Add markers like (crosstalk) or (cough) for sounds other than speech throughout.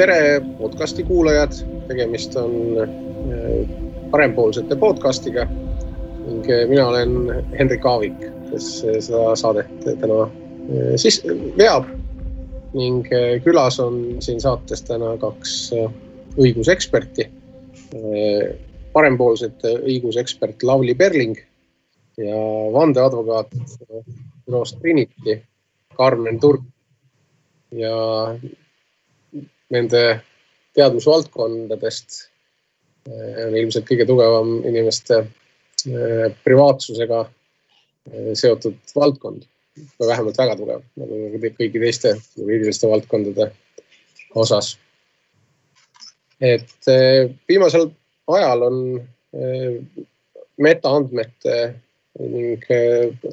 tere, podcasti kuulajad, tegemist on äh, parempoolsete podcastiga ning äh, mina olen Hendrik Aavik, kes seda saadet täna siis veab ning külas on siin saates täna kaks õiguseksperti. parempoolsete õigusekspert Lavly Perling ja vandeadvokaat büroost Trinity Karmen Turk ja nende teadusvaldkondadest eh, on ilmselt kõige tugevam inimeste eh, privaatsusega eh, seotud valdkond või vähemalt väga tugev, nagu kõigi teiste juriidiliste valdkondade osas. et viimasel ajal on metaandmete ning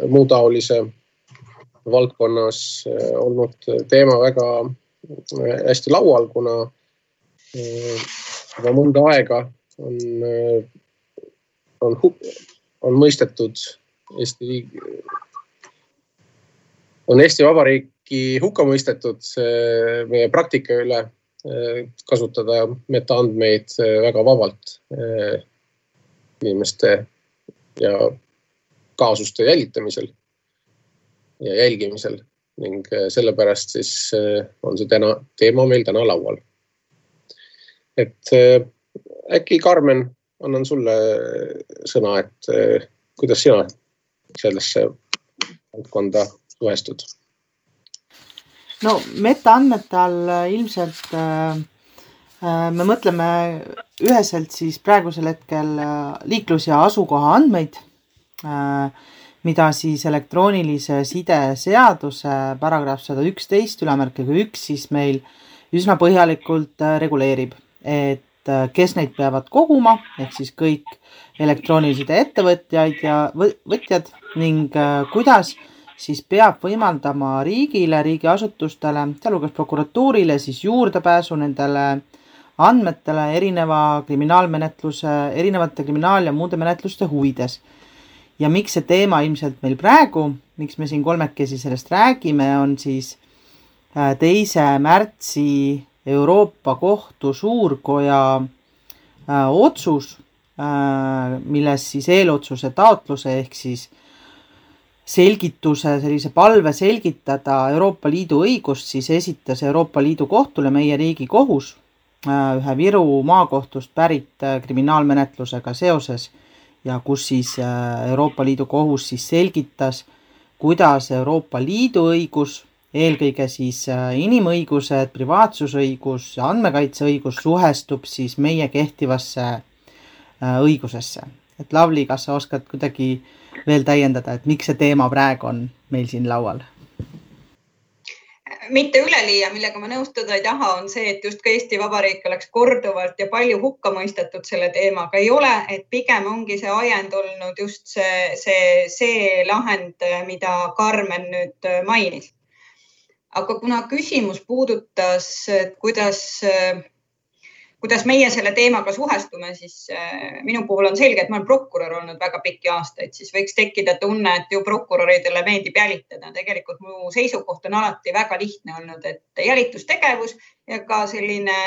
muu taolise valdkonnas olnud teema väga hästi laual, kuna äh, juba mõnda aega on, äh, on, on mõistetud Eesti riigi, on Eesti Vabariiki hukka mõistetud meie praktika üle äh, kasutada metaandmeid väga vabalt inimeste ja kaasuste jälitamisel ja jälgimisel ning äh, sellepärast siis äh, on see täna, teema meil täna laual. et äh, äkki Karmen, annan sulle sõna, et kuidas sina sellesse valdkonda suhestud? no metaandmete all ilmselt äh, me mõtleme üheselt siis praegusel hetkel liiklus- ja asukoha andmeid äh, mida siis elektroonilise side seaduse paragrahv sada üksteist ülemärkega üks siis meil üsna põhjalikult äh, reguleerib, et äh, kes neid peavad koguma, ehk siis kõik elektroonilise side ettevõtjaid ja võtjad ning äh, kuidas siis peab võimaldama riigile, riigiasutustele, sealhulgas prokuratuurile siis juurdepääsu nendele andmetele erineva kriminaalmenetluse, erinevate kriminaal- ja muude menetluste huvides ja miks see teema ilmselt meil praegu, miks me siin kolmekesi sellest räägime, on siis äh, teise märtsi Euroopa Kohtu suurkoja äh, otsus, äh, milles siis eelotsuse taotluse ehk siis selgituse, sellise palve selgitada Euroopa Liidu õigust, siis esitas Euroopa Liidu kohtule meie riigi kohus ühe Viru maakohtust pärit kriminaalmenetlusega seoses ja kus siis äh, Euroopa Liidu kohus siis selgitas, kuidas Euroopa Liidu õigus, eelkõige siis äh, inimõigused, privaatsusõigus ja andmekaitseõigus suhestub siis meie kehtivasse äh, õigusesse. et Lavly, kas sa oskad kuidagi veel täiendada, et miks see teema praegu on meil siin laual? Mitte üleliia, millega ma nõustuda ei taha, on see, et justkui Eesti Vabariik oleks korduvalt ja palju hukka mõistetud selle teemaga. ei ole, et pigem ongi see ajend olnud just see, see, see lahend, mida Karmen nüüd mainis. aga kuna küsimus puudutas, kuidas kuidas meie selle teemaga suhestume, siis äh, minu puhul on selge, et ma olen prokurör olnud väga pikki aastaid, siis võiks tekkida tunne, et ju prokuröridele meeldib jälitada. tegelikult mu seisukoht on alati väga lihtne olnud, et jälitustegevus ja ka selline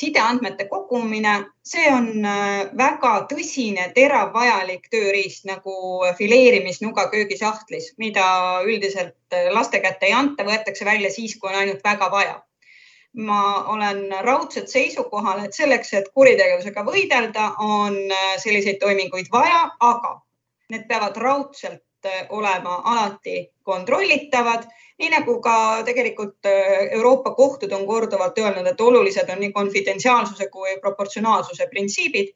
sideandmete kogumine, see on äh, väga tõsine, terav, vajalik tööriist nagu fileerimisnuga köögisahtlis, mida üldiselt äh, laste kätte ei anta, võetakse välja siis, kui on ainult väga vaja ma olen raudselt seisukohal, et selleks, et kuritegevusega võidelda, on äh, selliseid toiminguid vaja, aga need peavad raudselt äh, olema alati kontrollitavad, nii nagu ka tegelikult äh, Euroopa kohtud on korduvalt öelnud, et olulised on nii konfidentsiaalsuse kui proportsionaalsuse printsiibid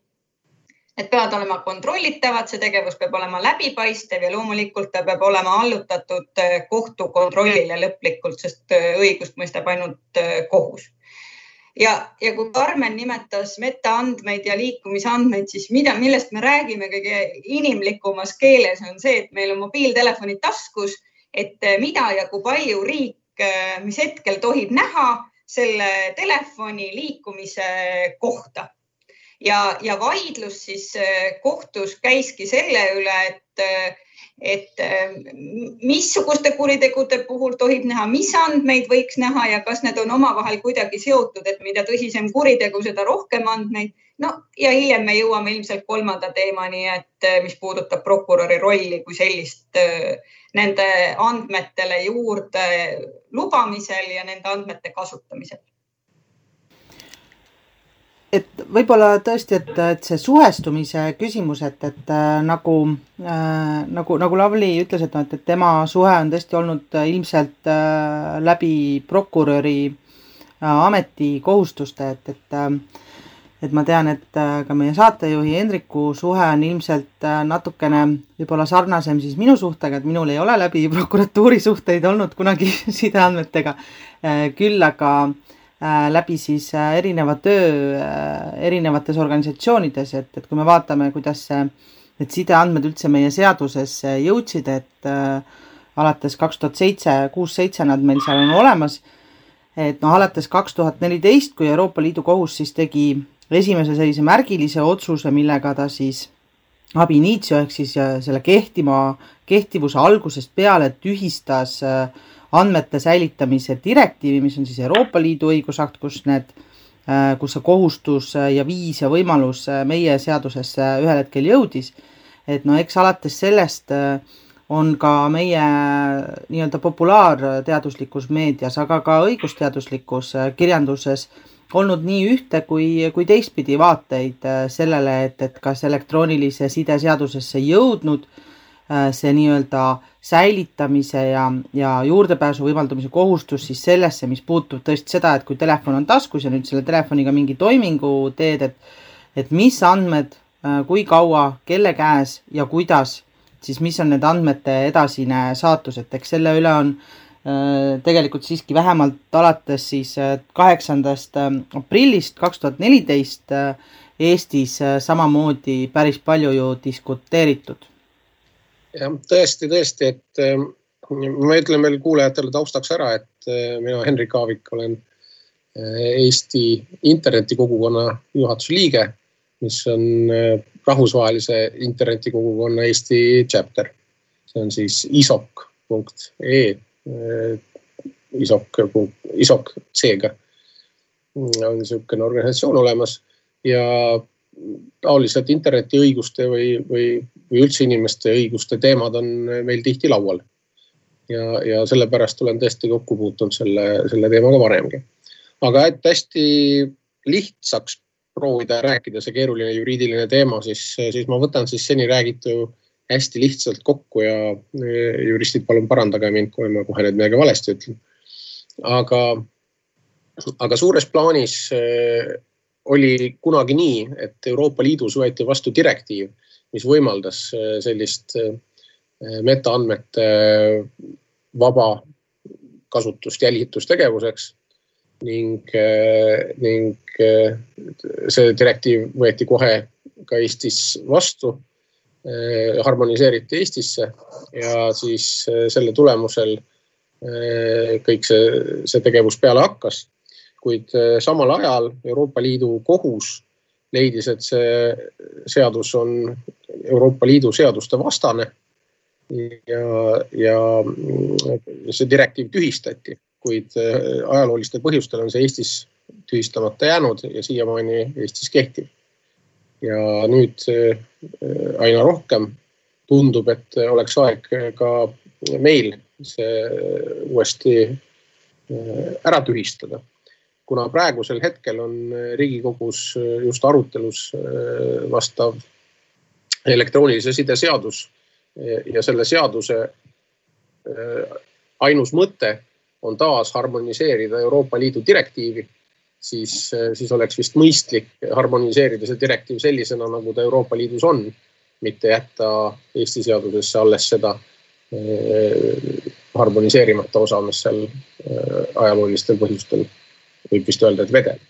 Need peavad olema kontrollitavad, see tegevus peab olema läbipaistev ja loomulikult ta peab olema allutatud äh, kohtu kontrollile lõplikult, sest äh, õigust mõistab ainult äh, kohus. ja, ja kui Karmen nimetas metaandmeid ja liikumisandmeid, siis mida, millest me räägime kõige inimlikumas keeles, on see, et meil on mobiiltelefonid taskus, et mida ja kui palju riik, mis hetkel tohib näha selle telefoni liikumise kohta ja, ja vaidlus siis kohtus käiski selle üle, et et äh, missuguste kuritegude puhul tohib näha, mis andmeid võiks näha ja kas need on omavahel kuidagi seotud, et mida tõsisem kuritegu, seda rohkem andmeid. no ja hiljem me jõuame ilmselt kolmanda teemani, et äh, mis puudutab prokuröri rolli kui sellist äh, nende andmetele juurde lubamisel ja nende andmete kasutamisel et võib-olla tõesti, et, et see suhestumise küsimus, et, et äh, nagu äh,, nagu, nagu Lavly ütles, et noh, et, et tema suhe on tõesti olnud äh, ilmselt äh, läbi prokuröri äh, ametikohustuste, et, et äh, et ma tean, et äh, ka meie saatejuhi Hendriku suhe on ilmselt äh, natukene võib-olla sarnasem siis minu suhtega, et minul ei ole läbi prokuratuuri suhteid olnud kunagi (laughs) sideandmetega äh,. küll aga äh, läbi siis äh, erineva töö äh, erinevates organisatsioonides, et, et kui me vaatame, kuidas see, need sideandmed üldse meie seadusesse jõudsid, et äh, alates kaks tuhat seitse, kuus-seitse nad meil seal on olemas. et noh, alates kaks tuhat neliteist, kui Euroopa Liidu kohus siis tegi esimese sellise märgilise otsuse, millega ta siis ab initio ehk siis selle kehtima, kehtivuse algusest peale tühistas äh, andmete säilitamise direktiivi, mis on siis Euroopa Liidu õigusakt, kus need, äh, kus see kohustus ja viis ja võimalus äh, meie seadusesse ühel hetkel jõudis. et no eks alates sellest äh, on ka meie nii-öelda populaarteaduslikus meedias, aga ka õigusteaduslikus kirjanduses olnud nii ühte kui, kui teistpidi vaateid sellele, et, et kas elektroonilise side seadusesse jõudnud see nii-öelda äh, säilitamise ja, ja juurdepääsu võimaldamise kohustus siis sellesse, mis puutub tõesti seda, et kui telefon on taskus ja nüüd selle telefoniga mingi toimingu teed, et, et mis andmed, äh, kui kaua, kelle käes ja kuidas, siis mis on need andmete edasine saatus, et eks selle üle on äh, tegelikult siiski vähemalt alates siis äh, kaheksandast aprillist kaks tuhat neliteist Eestis samamoodi päris palju ju diskuteeritud jah, tõesti, tõesti, et ähm, ma ütlen veel kuulajatele taustaks ära, et äh, mina, Henrik Aavik, olen äh, Eesti internetikogukonna juhatuse liige, mis on rahvusvahelise internetikogukonna Eesti chapter. see on siis isok.ee, isok, isok C-ga on niisugune organisatsioon olemas ja taolised internetiõiguste või, või, või üldse inimeste õiguste teemad on meil tihti laual. ja, ja sellepärast olen tõesti kokku puutunud selle, selle teemaga varemgi. aga et hästi lihtsaks proovida rääkida see keeruline juriidiline teema, siis, siis ma võtan siis seni räägitu hästi lihtsalt kokku ja juristid, palun parandage mind, kui ma kohe nüüd midagi valesti ütlen. aga, aga suures plaanis oli kunagi nii, et Euroopa Liidus võeti vastu direktiiv, mis võimaldas äh, sellist äh, metaandmete äh, vaba kasutust jälitustegevuseks ning, ning see direktiiv võeti kohe ka Eestis vastu, harmoniseeriti Eestisse ja siis selle tulemusel kõik see, see tegevus peale hakkas kuid äh, samal ajal Euroopa Liidu kohus leidis, et see seadus on Euroopa Liidu seaduste vastane. ja, ja see direktiiv tühistati, kuid äh, ajaloolistel põhjustel on see Eestis tühistamata jäänud ja siiamaani Eestis kehtib. ja nüüd äh, aina rohkem tundub, et oleks aeg ka meil see uuesti ära tühistada kuna praegusel hetkel on äh, Riigikogus äh, just arutelus äh, vastav elektroonilise side seadus ja selle seaduse ainus mõte on taas harmoniseerida Euroopa Liidu direktiivi, siis, siis oleks vist mõistlik harmoniseerida see direktiiv sellisena, nagu ta Euroopa Liidus on, mitte jätta Eesti seadusesse alles seda harmoniseerimata osa, mis seal ajaloolistel põhjustel võib vist öelda, et vedel.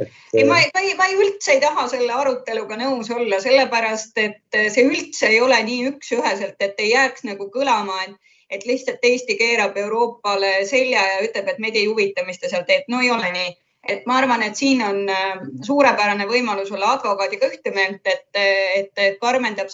Et... ei, ma, ma ei, ma ei üldse ei taha selle aruteluga nõus olla, sellepärast et see üldse ei ole nii üks-üheselt, et ei jääks nagu kõlama, et, et lihtsalt Eesti keerab Euroopale selja ja ütleb, et meid ei huvita, mis te seal teete. no ei ole nii. et ma arvan, et siin on äh, suurepärane võimalus olla advokaadiga ühte meelt, et, et, et Karmen teab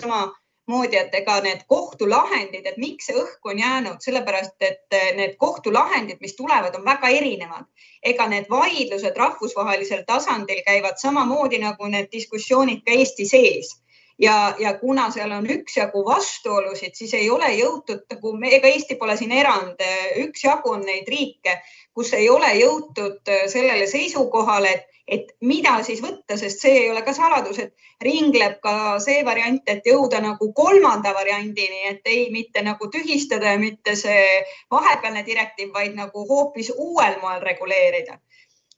samamoodi, et ega need kohtulahendid, et miks see õhku on jäänud, sellepärast et need kohtulahendid, mis tulevad, on väga erinevad. ega need vaidlused rahvusvahelisel tasandil käivad samamoodi nagu need diskussioonid ka Eesti sees ja, ja kuna seal on üksjagu vastuolusid, siis ei ole jõutud nagu, ega Eesti pole siin erand, üksjagu on neid riike, kus ei ole jõutud sellele seisukohale, et, et mida siis võtta, sest see ei ole ka saladus, et ringleb ka see variant, et jõuda nagu kolmanda variandini, et ei mitte nagu tühistada ja mitte see vahepealne direktiiv, vaid nagu hoopis uuel moel reguleerida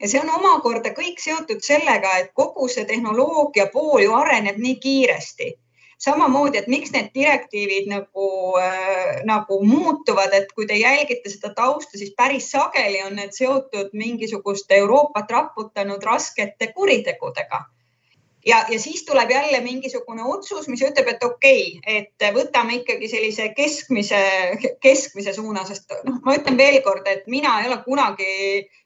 ja see on omakorda kõik seotud sellega, et kogu see tehnoloogia pool ju areneb nii kiiresti. samamoodi, et miks need direktiivid nagu äh,, nagu muutuvad, et kui te jälgite seda tausta, siis päris sageli on need seotud mingisuguste Euroopat raputanud raskete kuritegudega ja, ja siis tuleb jälle mingisugune otsus, mis ütleb, et okei okay,, et võtame ikkagi sellise keskmise, keskmise suuna, sest noh, ma ütlen veelkord, et mina ei ole kunagi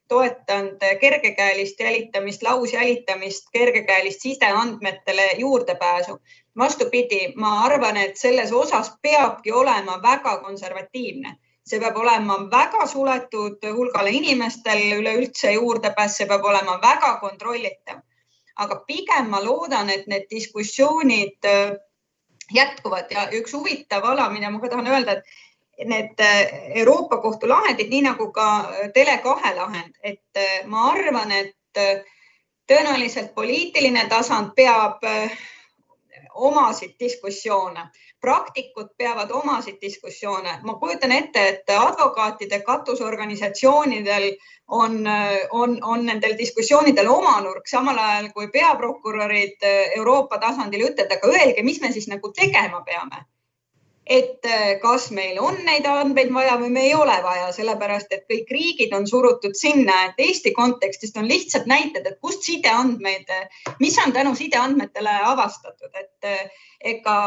toetanud kergekäelist jälitamist, lausjälitamist, kergekäelist sideandmetele juurdepääsu. vastupidi, ma arvan, et selles osas peabki olema väga konservatiivne see peab olema väga suletud hulgale inimestel üleüldse juurdepääs, see peab olema väga kontrollitav. aga pigem ma loodan, et need diskussioonid äh, jätkuvad ja üks huvitav ala, mida ma ka tahan öelda, et need äh, Euroopa Kohtu lahendid, nii nagu ka äh, Tele2 lahend, et äh, ma arvan, et tõenäoliselt poliitiline tasand peab omasid diskussioone, praktikud peavad omasid diskussioone. ma kujutan ette, et advokaatide katusorganisatsioonidel on, on, on nendel diskussioonidel oma nurk, samal ajal kui peaprokurörid Euroopa tasandil ütlevad, aga öelge, mis me siis nagu tegema peame et äh, kas meil on neid andmeid vaja või me ei ole vaja, sellepärast et kõik riigid on surutud sinna, et Eesti kontekstist on lihtsalt näited, et kust sideandmeid, mis on tänu sideandmetele avastatud, et äh, ega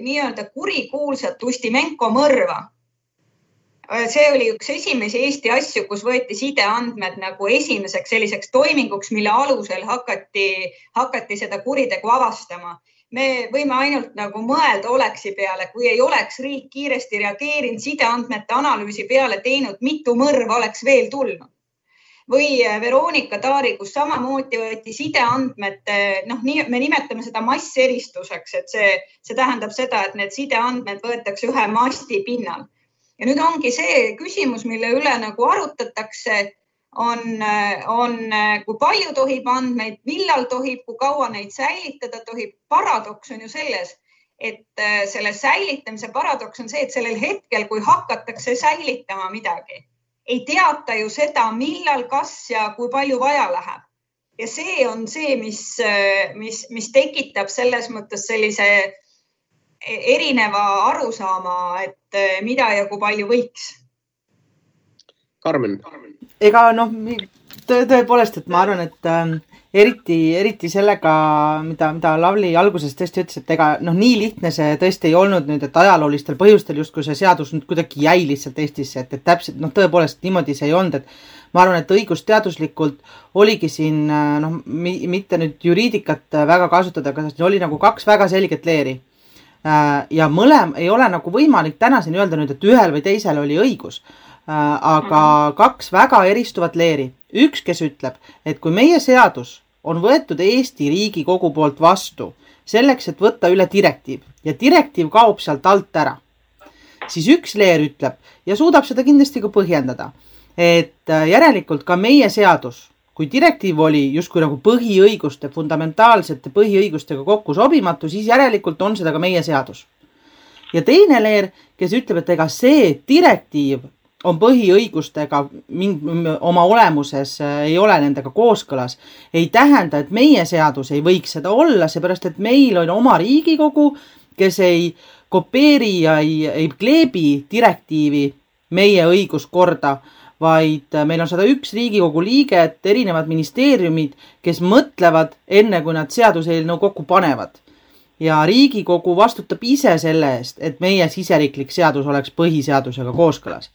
nii-öelda kurikuulsat Ustimenko mõrva. See oli üks esimesi Eesti asju, kus võeti sideandmed nagu esimeseks selliseks toiminguks, mille alusel hakati, hakati seda kuritegu avastama me võime ainult nagu mõelda oleksi peale, kui ei oleks riik kiiresti reageerinud, sideandmete analüüsi peale teinud, mitu mõrva oleks veel tulnud. või äh, Veronika Taari, kus samamoodi võeti sideandmete, noh, nii me nimetame seda masseristuseks, et see, see tähendab seda, et need sideandmed võetakse ühe masti pinnal. ja nüüd ongi see küsimus, mille üle nagu arutatakse on, on, kui palju tohib andmeid, millal tohib, kui kaua neid säilitada tohib. paradoks on ju selles, et äh, selle säilitamise paradoks on see, et sellel hetkel, kui hakatakse säilitama midagi, ei teata ju seda, millal, kas ja kui palju vaja läheb. ja see on see, mis, äh, mis, mis tekitab selles mõttes sellise erineva arusaama, et äh, mida ja kui palju võiks. Karmen, ega noh, tõepoolest, et ma arvan, et äh, eriti, eriti sellega, mida, mida Lavly alguses tõesti ütles, et ega noh, nii lihtne see tõesti ei olnud nüüd, et ajaloolistel põhjustel justkui see seadus nüüd kuidagi jäi lihtsalt Eestisse, et, et täpselt noh, tõepoolest niimoodi see ei olnud, et ma arvan, et õigusteaduslikult oligi siin äh, noh, mitte nüüd juriidikat väga kasutada, aga siin oli nagu kaks väga selget leeri. Äh, ja mõlem ei ole nagu võimalik tänaseni öelda nüüd, et ühel või teisel oli õigus Äh, aga mhm. kaks väga eristuvat leeri. üks, kes ütleb, et kui meie seadus on võetud Eesti Riigikogu poolt vastu selleks, et võtta üle direktiiv ja direktiiv kaob sealt alt ära, siis üks leer ütleb ja suudab seda kindlasti ka põhjendada, et äh, järelikult ka meie seadus, kui direktiiv oli justkui nagu põhiõiguste, fundamentaalsete põhiõigustega kokku sobimatu, siis järelikult on seda ka meie seadus. ja teine leer, kes ütleb, et ega see direktiiv on põhiõigustega oma olemuses äh, ei ole nendega kooskõlas, ei tähenda, et meie seadus ei võiks seda olla, seepärast et meil on oma Riigikogu, kes ei kopeeri ja ei, ei kleebi direktiivi meie õiguskorda, vaid äh, meil on sada üks Riigikogu liiget, erinevad ministeeriumid, kes mõtlevad enne, kui nad seaduseelnõu kokku panevad. ja Riigikogu vastutab ise selle eest, et meie siseriiklik seadus oleks põhiseadusega kooskõlas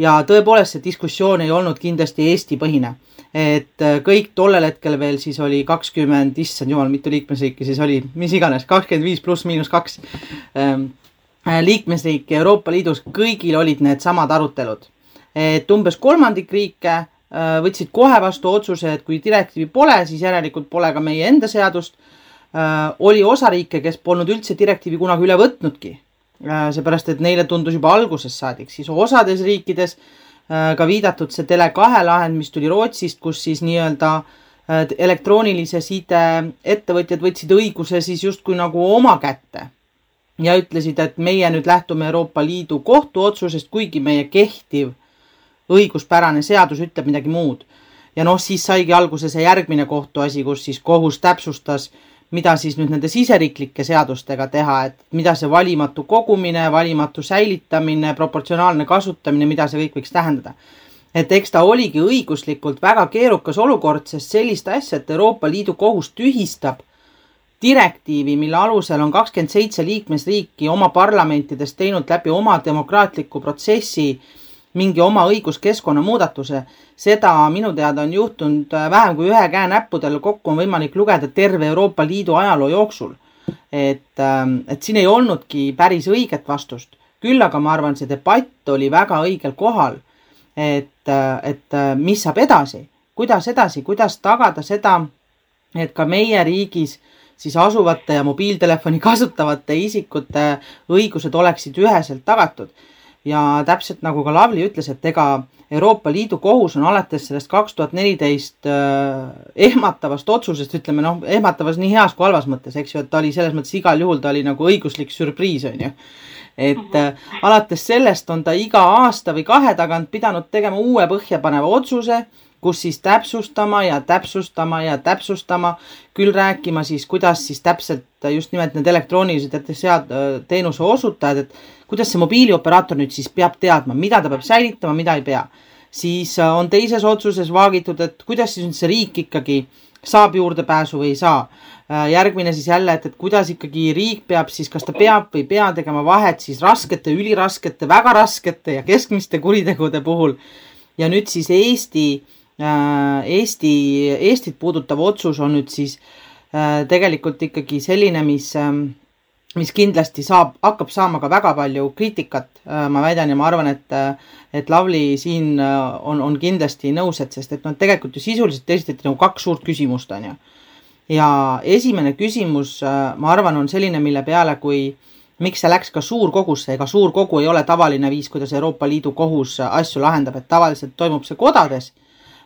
ja tõepoolest, see diskussioon ei olnud kindlasti Eesti-põhine. et äh, kõik tollel hetkel veel siis oli kakskümmend, issand jumal, mitu liikmesriiki siis oli, mis iganes, kakskümmend viis pluss miinus kaks ähm, äh, liikmesriiki Euroopa Liidus, kõigil olid needsamad arutelud. et umbes kolmandik riike äh, võtsid kohe vastu otsuse, et kui direktiivi pole, siis järelikult pole ka meie enda seadust. oli osa riike, kes polnud üldse direktiivi kunagi üle võtnudki seepärast, et neile tundus juba algusest saadik, siis osades riikides äh, ka viidatud see Tele2 lahend, mis tuli Rootsist, kus siis nii-öelda äh, elektroonilise side ettevõtjad võtsid õiguse siis justkui nagu oma kätte ja ütlesid, et meie nüüd lähtume Euroopa Liidu kohtuotsusest, kuigi meie kehtiv õiguspärane seadus ütleb midagi muud. ja noh, siis saigi alguse see järgmine kohtuasi, kus siis kohus täpsustas äh, mida siis nüüd nende siseriiklike seadustega teha, et mida see valimatu kogumine, valimatu säilitamine, proportsionaalne kasutamine, mida see kõik võiks tähendada. et eks ta oligi õiguslikult väga keerukas olukord, sest sellist asja, et Euroopa Liidu kohus tühistab direktiivi, mille alusel on kakskümmend seitse liikmesriiki oma parlamentides teinud läbi oma demokraatliku protsessi mingi oma õiguskeskkonna muudatuse. Seda minu teada on juhtunud äh, vähem kui ühe käe näppudel, kokku on võimalik lugeda terve Euroopa Liidu ajaloo jooksul. et, ähm, et siin ei olnudki päris õiget vastust, küll aga ma arvan, see debatt oli väga õigel kohal. et, äh, et äh, mis saab edasi, kuidas edasi, kuidas tagada seda, et ka meie riigis siis asuvate ja mobiiltelefoni kasutavate isikute õigused oleksid üheselt tagatud ja täpselt nagu ka Lavly ütles, et ega Euroopa Liidu kohus on alates sellest kaks tuhat neliteist äh, ehmatavast otsusest, ütleme noh, ehmatavas nii heas kui halvas mõttes, eks ju, et ta oli selles mõttes igal juhul, ta oli nagu õiguslik sürpriis, on ju. et äh, alates sellest on ta iga aasta või kahe tagant pidanud tegema uue põhjapaneva otsuse kus siis täpsustama ja täpsustama ja täpsustama, küll rääkima siis, kuidas siis täpselt just nimelt need elektroonilised sead-, teenuse osutajad, et kuidas see mobiilioperaator nüüd siis peab teadma, mida ta peab säilitama, mida ei pea. siis äh, on teises otsuses vaagitud, et kuidas siis nüüd see riik ikkagi saab juurdepääsu või ei saa. Äh, järgmine siis jälle, et, et kuidas ikkagi riik peab siis, kas ta peab või ei pea tegema vahet siis raskete, üliraskete, väga raskete ja keskmiste kuritegude puhul. ja nüüd siis Eesti Äh, Eesti, Eestit puudutav otsus on nüüd siis äh, tegelikult ikkagi selline, mis, ähm, mis kindlasti saab, hakkab saama ka väga palju kriitikat, äh, ma väidan ja ma arvan, et, et Lavly siin on, on kindlasti nõus, et sest et noh, tegelikult ju sisuliselt esitati nagu kaks suurt küsimust, on ju. ja esimene küsimus, ma arvan, on selline, mille peale, kui miks see läks ka suurkogusse, ega suurkogu ei ole tavaline viis, kuidas Euroopa Liidu kohus asju lahendab, et tavaliselt toimub see kodades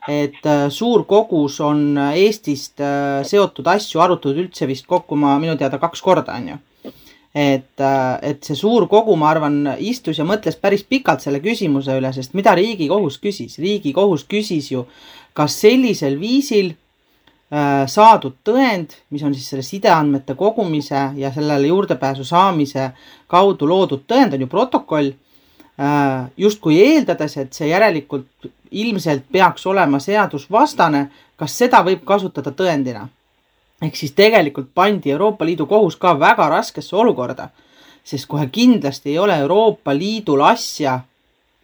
et äh, suur kogus on äh, Eestist äh, seotud asju arutatud üldse vist kokku ma minu teada kaks korda, on ju. et, et see suur kogu, ma arvan, istus ja mõtles päris pikalt selle küsimuse üle, sest mida Riigikohus küsis? riigikohus küsis ju, kas sellisel viisil saadud tõend, mis on siis selle sideandmete kogumise ja sellele juurdepääsu saamise kaudu loodud tõend, on ju protokoll, justkui eeldades, et see järelikult ilmselt peaks olema seadusvastane, kas seda võib kasutada tõendina? ehk siis tegelikult pandi Euroopa Liidu kohus ka väga raskesse olukorda, sest kohe kindlasti ei ole Euroopa Liidul asja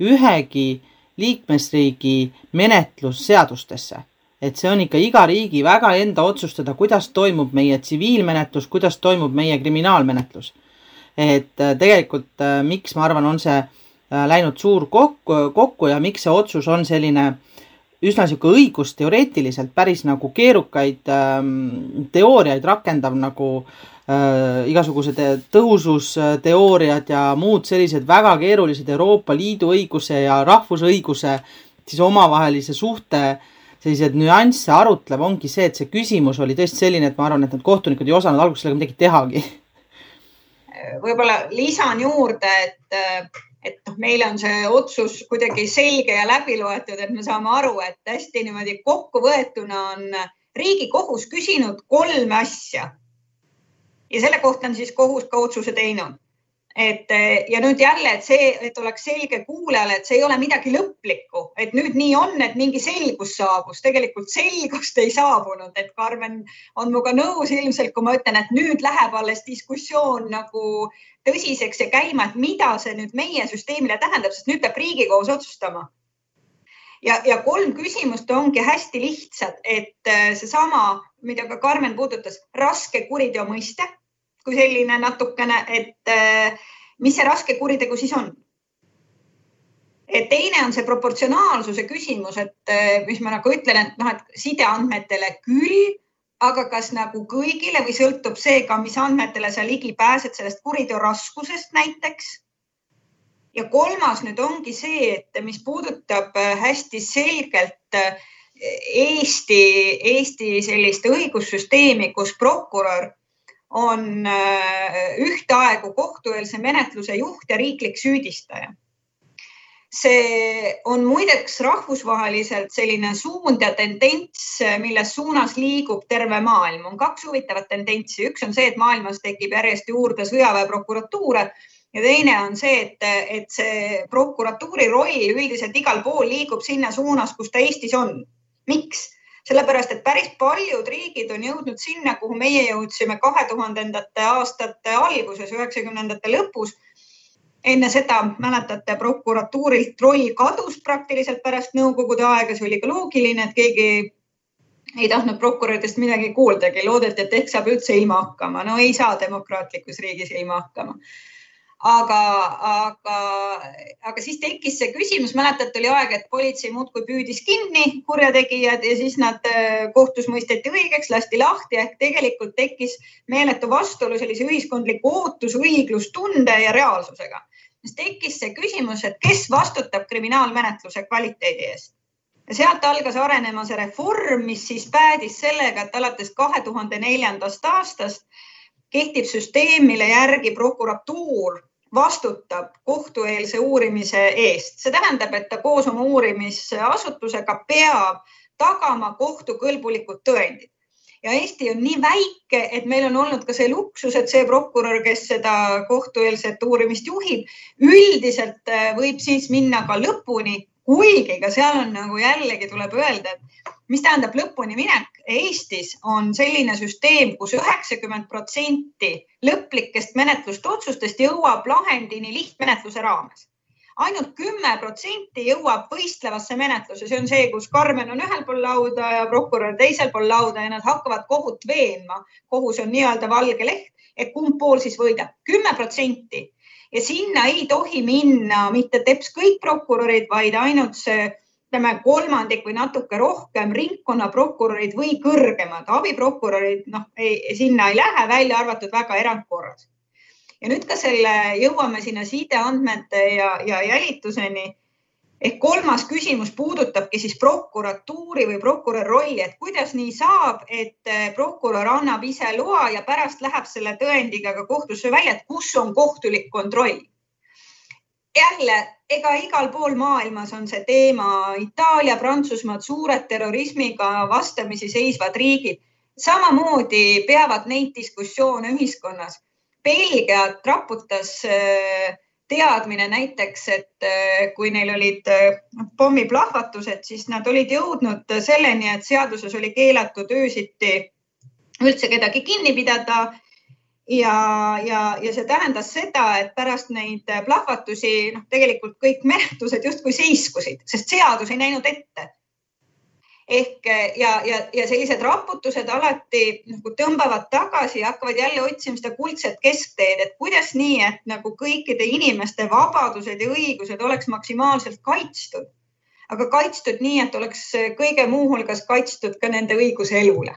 ühegi liikmesriigi menetlusseadustesse. et see on ikka iga riigi väga enda otsustada, kuidas toimub meie tsiviilmenetlus, kuidas toimub meie kriminaalmenetlus. et äh, tegelikult äh, miks ma arvan, on see Äh, läinud suur kokku, kokku ja miks see otsus on selline üsna sihuke õigusteoreetiliselt päris nagu keerukaid ähm, teooriaid rakendav nagu äh, igasugused tõhususteooriad ja muud sellised väga keerulised Euroopa Liidu õiguse ja rahvusõiguse siis omavahelise suhte selliseid nüansse arutlev, ongi see, et see küsimus oli tõesti selline, et ma arvan, et need kohtunikud ei osanud alguses sellega midagi tehagi. võib-olla lisan juurde, et et noh, meile on see otsus kuidagi selge ja läbi loetud, et me saame aru, et hästi niimoodi kokkuvõetuna on Riigikohus küsinud kolme asja. ja selle kohta on siis kohus ka otsuse teinud. Et ja nüüd jälle, et see, et oleks selge kuulajale, et see ei ole midagi lõplikku, et nüüd nii on, et mingi selgus saabus, tegelikult selgust ei saabunud, et Karmen on minuga nõus ilmselt, kui ma ütlen, et nüüd läheb alles diskussioon nagu tõsiseks ja käima, et mida see nüüd meie süsteemile tähendab, sest nüüd peab Riigikohus otsustama. ja, ja kolm küsimust ongi hästi lihtsad, et äh, seesama, mida ka Karmen puudutas, raske kuriteo mõiste kui selline natukene, et äh, mis see raske kuritegu siis on? teine on see proportsionaalsuse küsimus, et äh, mis ma nagu ütlen, et noh, et sideandmetele küll, aga kas nagu kõigile või sõltub see ka, mis andmetele sa ligi pääsed sellest kuriteo raskusest näiteks? ja kolmas nüüd ongi see, et mis puudutab äh, hästi selgelt Eesti, Eesti sellist õigussüsteemi, kus prokurör on äh, ühtaegu kohtueelse menetluse juht ja riiklik süüdistaja. see on muideks rahvusvaheliselt selline suund ja tendents, milles suunas liigub terve maailm. on kaks huvitavat tendentsi, üks on see, et maailmas tekib järjest juurde sõjaväeprokuratuure ja teine on see, et, et see prokuratuuri roll üldiselt igal pool liigub sinna suunas, kus ta Eestis on. miks? Sellepärast et päris paljud riigid on jõudnud sinna, kuhu meie jõudsime kahe tuhandendate aastate alguses, üheksakümnendate lõpus. enne seda mäletate, prokuratuurilt roll kadus praktiliselt pärast nõukogude aega, see oli ka loogiline, et keegi ei tahtnud prokuröridest midagi kuuldagi, loodeti, et ehk saab üldse ilma hakkama. no ei saa demokraatlikus riigis ilma hakkama aga, aga, aga siis tekkis see küsimus, mäletate, oli aeg, et politsei muudkui püüdis kinni kurjategijad ja siis nad äh, kohtus mõisteti õigeks, lasti lahti ehk tegelikult tekkis meeletu vastuolu sellise ühiskondliku ootus, õiglustunde ja reaalsusega. siis tekkis see küsimus, et kes vastutab kriminaalmenetluse kvaliteedi eest ja sealt algas arenema see reform, mis siis päädis sellega, et alates kahe tuhande neljandast aastast kehtib süsteem, mille järgi prokuratuur vastutab kohtueelse uurimise eest. see tähendab, et ta koos oma uurimisasutusega peab tagama kohtukõlbulikud tõendid. ja Eesti on nii väike, et meil on olnud ka see luksus, et see prokurör, kes seda kohtueelset uurimist juhib, üldiselt äh, võib siis minna ka lõpuni, kuigi ka seal on nagu jällegi tuleb öelda, et mis tähendab lõpuni minek. Eestis on selline süsteem kus, kus üheksakümmend protsenti lõplikest menetlustotsustest jõuab lahendini lihtmenetluse raames ainult kümme protsenti jõuab võistlevasse menetlusse, see on see, kus Karmen on ühel pool lauda ja prokurör teisel pool lauda ja nad hakkavad kohut veenma. kohus on nii-öelda valge leht, et kumb pool siis võidab. kümme protsenti ja sinna ei tohi minna mitte teps kõik prokurörid, vaid ainult see ütleme kolmandik või natuke rohkem ringkonnaprokurörid või kõrgemad abiprokurörid, noh, sinna ei lähe, välja arvatud väga erandkorras. ja nüüd ka selle, jõuame sinna sideandmete ja, ja jälituseni. Ehk kolmas küsimus puudutabki siis prokuratuuri või prokuröri rolli, et kuidas nii saab, et prokurör annab ise loa ja pärast läheb selle tõendiga ka kohtusse välja, et kus on kohtulik kontroll jälle, ega igal pool maailmas on see teema, Itaalia, Prantsusmaad, suured terrorismiga vastamisi seisvad riigid samamoodi peavad neid diskussioone ühiskonnas. Belgiat raputas äh, teadmine näiteks, et äh, kui neil olid äh, pommiplahvatused, siis nad olid jõudnud selleni, et seaduses oli keelatud öösiti üldse kedagi kinni pidada ja, ja, ja see tähendas seda, et pärast neid plahvatusi noh, tegelikult kõik menetlused justkui seiskusid, sest seadus ei näinud ette. Ehk ja, ja, ja sellised raputused alati nagu tõmbavad tagasi ja hakkavad jälle otsima seda kuldset keskteed, et kuidas nii, et nagu kõikide inimeste vabadused ja õigused oleks maksimaalselt kaitstud, aga kaitstud nii, et oleks kõige muuhulgas kaitstud ka nende õigus elule.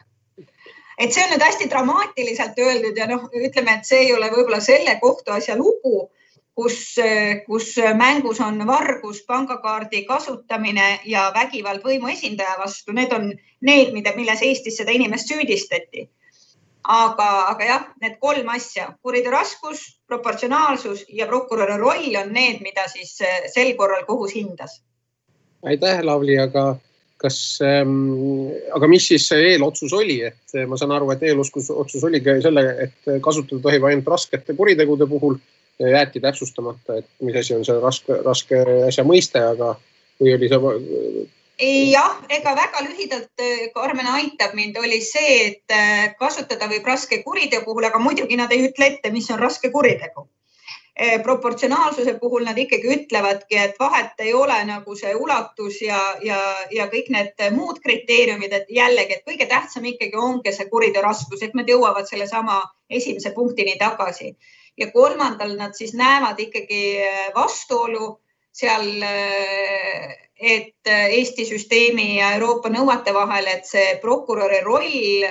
Et see on nüüd hästi dramaatiliselt öeldud ja noh, ütleme, et see ei ole võib-olla selle kohtuasja lugu, kus, kus mängus on vargus, pangakaardi kasutamine ja vägivald võimuesindaja vastu, need on need, mida, milles Eestis seda inimest süüdistati. aga, aga jah, need kolm asja, kuriteo raskus, proportsionaalsus ja prokuröri roll on need, mida siis sel korral kohus hindas. aitäh, Lavly, aga kas ähm,, aga mis siis see eelotsus oli, et äh, ma saan aru, et eelotsus oligi selle, et kasutada tohib ainult raskete kuritegude puhul. Jäeti täpsustamata, et mis asi on see raske, raske asja mõiste, aga või oli see? jah, ega väga lühidalt, Karmen aitab mind, oli see, et kasutada võib raske kuriteo puhul, aga muidugi nad ei ütle ette, mis on raske kuritegu Eh, proportsionaalsuse puhul nad ikkagi ütlevadki, et vahet ei ole nagu see ulatus ja, ja, ja kõik need muud kriteeriumid, et jällegi, et kõige tähtsam ikkagi ongi see kuriteo raskus, et nad jõuavad sellesama esimese punktini tagasi. Ja kolmandal nad siis näevad ikkagi eh, vastuolu seal, eh, et Eesti süsteemi ja Euroopa nõuete vahel, et see prokuröri roll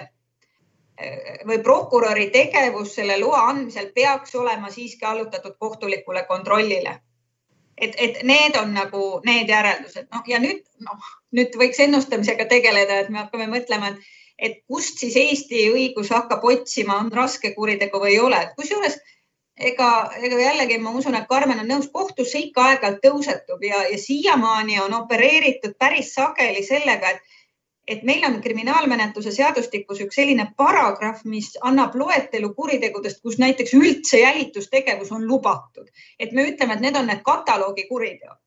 või prokuröri tegevus selle loa andmisel peaks olema siiski allutatud kohtulikule kontrollile. et, et need on nagu need järeldused, noh ja nüüd noh, nüüd võiks ennustamisega tegeleda, et me hakkame mõtlema, et, et kust siis Eesti õigus hakkab otsima, on raske kuritegu või ei ole, kusjuures ega, ega jällegi ma usun, et Karmen on nõus, kohtusse ikka aeg-ajalt tõusetub ja, ja siiamaani on opereeritud päris sageli sellega, et et meil on kriminaalmenetluse seadustikus üks selline paragrahv, mis annab loetelu kuritegudest, kus näiteks üldse jälitustegevus on lubatud. et me ütleme, et need on need kataloogi kuriteod.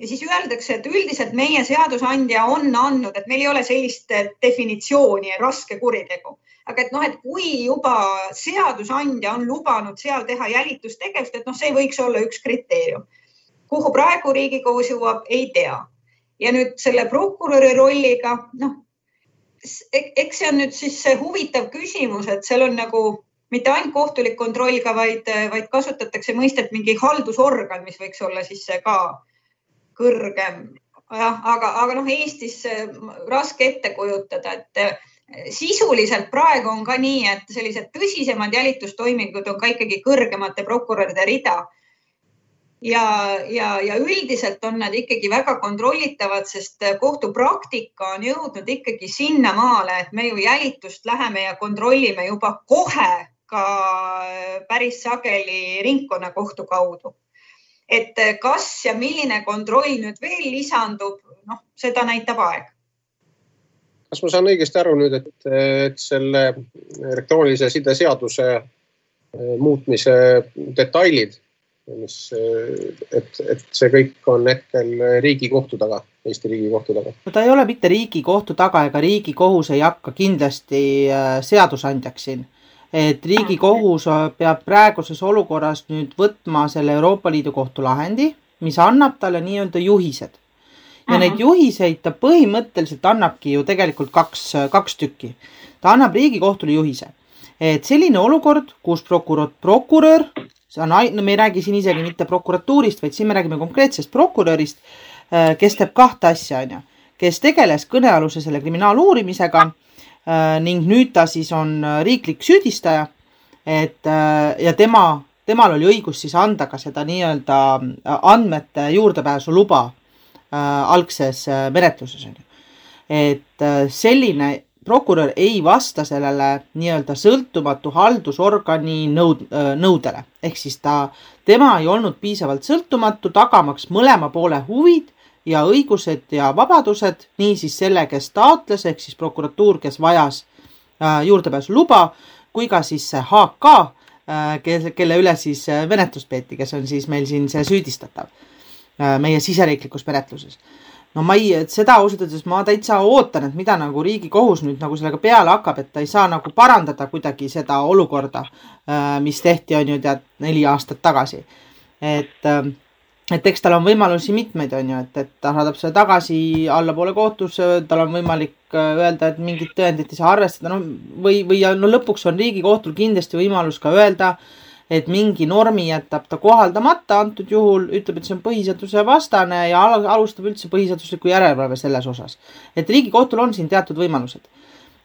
Ja siis öeldakse, et üldiselt meie seadusandja on andnud, et meil ei ole sellist definitsiooni raske kuritegu. aga et noh, et kui juba seadusandja on lubanud seal teha jälitustegevust, et noh, see võiks olla üks kriteerium. kuhu praegu Riigikohus jõuab, ei tea ja nüüd selle prokuröri rolliga, noh, eks see on nüüd siis see huvitav küsimus, et seal on nagu mitte ainult kohtulik kontroll ka, vaid, vaid kasutatakse mõistet mingi haldusorgan, mis võiks olla siis ka kõrgem. jah, aga, aga noh, Eestis raske ette kujutada, et sisuliselt praegu on ka nii, et sellised tõsisemad jälitustoimingud on ka ikkagi kõrgemate prokuröride rida ja, ja, ja üldiselt on nad ikkagi väga kontrollitavad, sest kohtupraktika on jõudnud ikkagi sinnamaale, et me ju jälitust läheme ja kontrollime juba kohe ka päris sageli ringkonnakohtu kaudu. Et kas ja milline kontroll nüüd veel lisandub, noh, seda näitab aeg kas ma saan õigesti aru nüüd, et, et selle elektroonilise side seaduse muutmise detailid mis, et, et see kõik on hetkel Riigikohtu taga, Eesti Riigikohtu taga. no ta ei ole mitte Riigikohtu taga ega Riigikohus ei hakka kindlasti seadusandjaks siin. Et Riigikohus peab praeguses olukorras nüüd võtma selle Euroopa Liidu kohtu lahendi, mis annab talle nii-öelda juhised. ja neid juhiseid ta põhimõtteliselt annabki ju tegelikult kaks, kaks tükki. ta annab Riigikohtule juhise, et selline olukord, kus prokurör, prokurör see on, no me ei räägi siin isegi mitte prokuratuurist, vaid siin me räägime konkreetsest prokurörist, äh, kes teeb kahte asja, onju, kes tegeles kõnealuse selle kriminaaluurimisega ning nüüd ta siis on äh, riiklik süüdistaja. et ja tema, temal oli õigus siis anda ka seda nii-öelda andmete juurdepääsu luba algses menetluses onju. et selline prokurör ei vasta sellele nii-öelda sõltumatu haldusorgani nõud-, nõudele. ehk siis ta, tema ei olnud piisavalt sõltumatu, tagamaks mõlema poole huvid ja õigused ja vabadused, niisiis selle, kes taotles, ehk siis prokuratuur, kes vajas juurdepääsuluba, kui ka siis see HK, kelle, kelle üle siis menetlust peeti, kes on siis meil siin see süüdistatav meie siseriiklikus menetluses no ma ei, seda ausalt öeldes ma täitsa ootan, et mida nagu Riigikohus nüüd nagu sellega peale hakkab, et ta ei saa nagu parandada kuidagi seda olukorda, äh, mis tehti, on ju tead, neli aastat tagasi. et, äh, et eks tal on võimalusi mitmeid, on ju, et, et ta saadab selle tagasi allapoole kohtusse, tal on võimalik äh, öelda, et mingit tõendit ei saa arvestada, no või, või no lõpuks on Riigikohtul kindlasti võimalus ka öelda et mingi normi jätab ta kohaldamata, antud juhul ütleb, et see on põhiseaduse vastane ja alustab üldse põhiseaduslikku järelevalve selles osas. et Riigikohtul on siin teatud võimalused.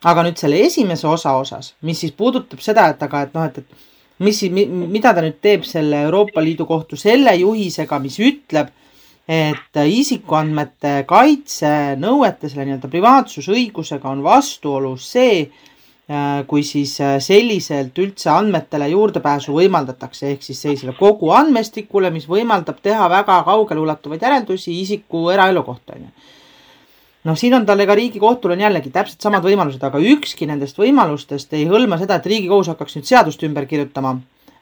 aga nüüd selle esimese osa osas, mis siis puudutab seda, et aga, et noh, et, et mis, mida ta nüüd teeb selle Euroopa Liidu kohtu selle juhisega, mis ütleb, et isikuandmete kaitse nõuete, selle nii-öelda privaatsusõigusega on vastuolus see, Äh, kui siis äh, selliselt üldse andmetele juurdepääsu võimaldatakse, ehk siis sellisele kogu andmestikule, mis võimaldab teha väga kaugeleulatuvaid järeldusi isiku eraelu kohta, onju. Noh, siin on tal ega Riigikohtul on jällegi täpselt samad võimalused, aga ükski nendest võimalustest ei hõlma seda, et Riigikohus hakkaks nüüd seadust ümber kirjutama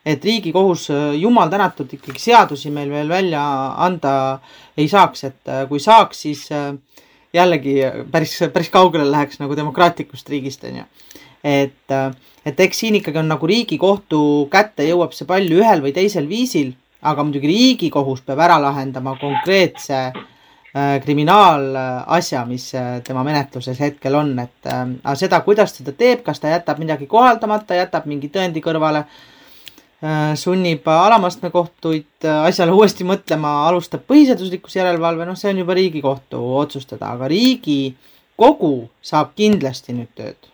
et Riigikohus, jumal tänatud, ikkagi seadusi meil veel välja anda ei saaks, et kui saaks, siis jällegi päris, päris kaugele läheks nagu demokraatlikust riigist, on ju. et, et eks siin ikkagi on nagu Riigikohtu kätte jõuab see pall ühel või teisel viisil, aga muidugi Riigikohus peab ära lahendama konkreetse äh, kriminaalasja, mis äh, tema menetluses hetkel on, et äh, aga seda, kuidas ta teeb, kas ta jätab midagi kohaldamata, jätab mingi tõendi kõrvale äh,, Äh, sunnib alamastme kohtuid äh, asjale (laughs) uuesti mõtlema, alustab põhiseaduslikkuse järelevalve, noh, see on juba Riigikohtu otsustada, aga Riigikogu saab kindlasti nüüd tööd.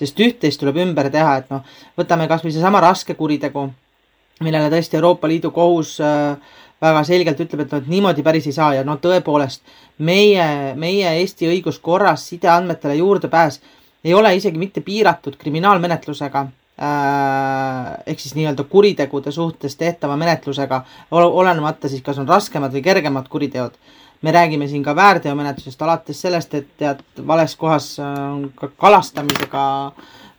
sest üht-teist tuleb ümber teha, et noh, võtame kasvõi seesama raske kuritegu, millele tõesti Euroopa Liidu kohus äh, väga selgelt ütleb, et noh, et niimoodi päris ei saa ja no tõepoolest meie, meie Eesti õiguskorras sideandmetele juurdepääs ei ole isegi mitte piiratud kriminaalmenetlusega Äh, ehk siis nii-öelda kuritegude suhtes tehtava menetlusega, olenemata siis, kas on raskemad või kergemad kuriteod. me räägime siin ka väärteomenetlusest, alates sellest, et tead, vales kohas on ka kalastamisega,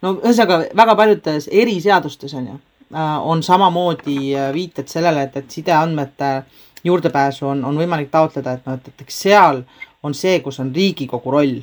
no ühesõnaga väga paljudes eriseadustes on ju, äh, on samamoodi äh, viited sellele, et, et sideandmete juurdepääsu on, on võimalik taotleda, et noh, et, et eks seal on see, kus on Riigikogu roll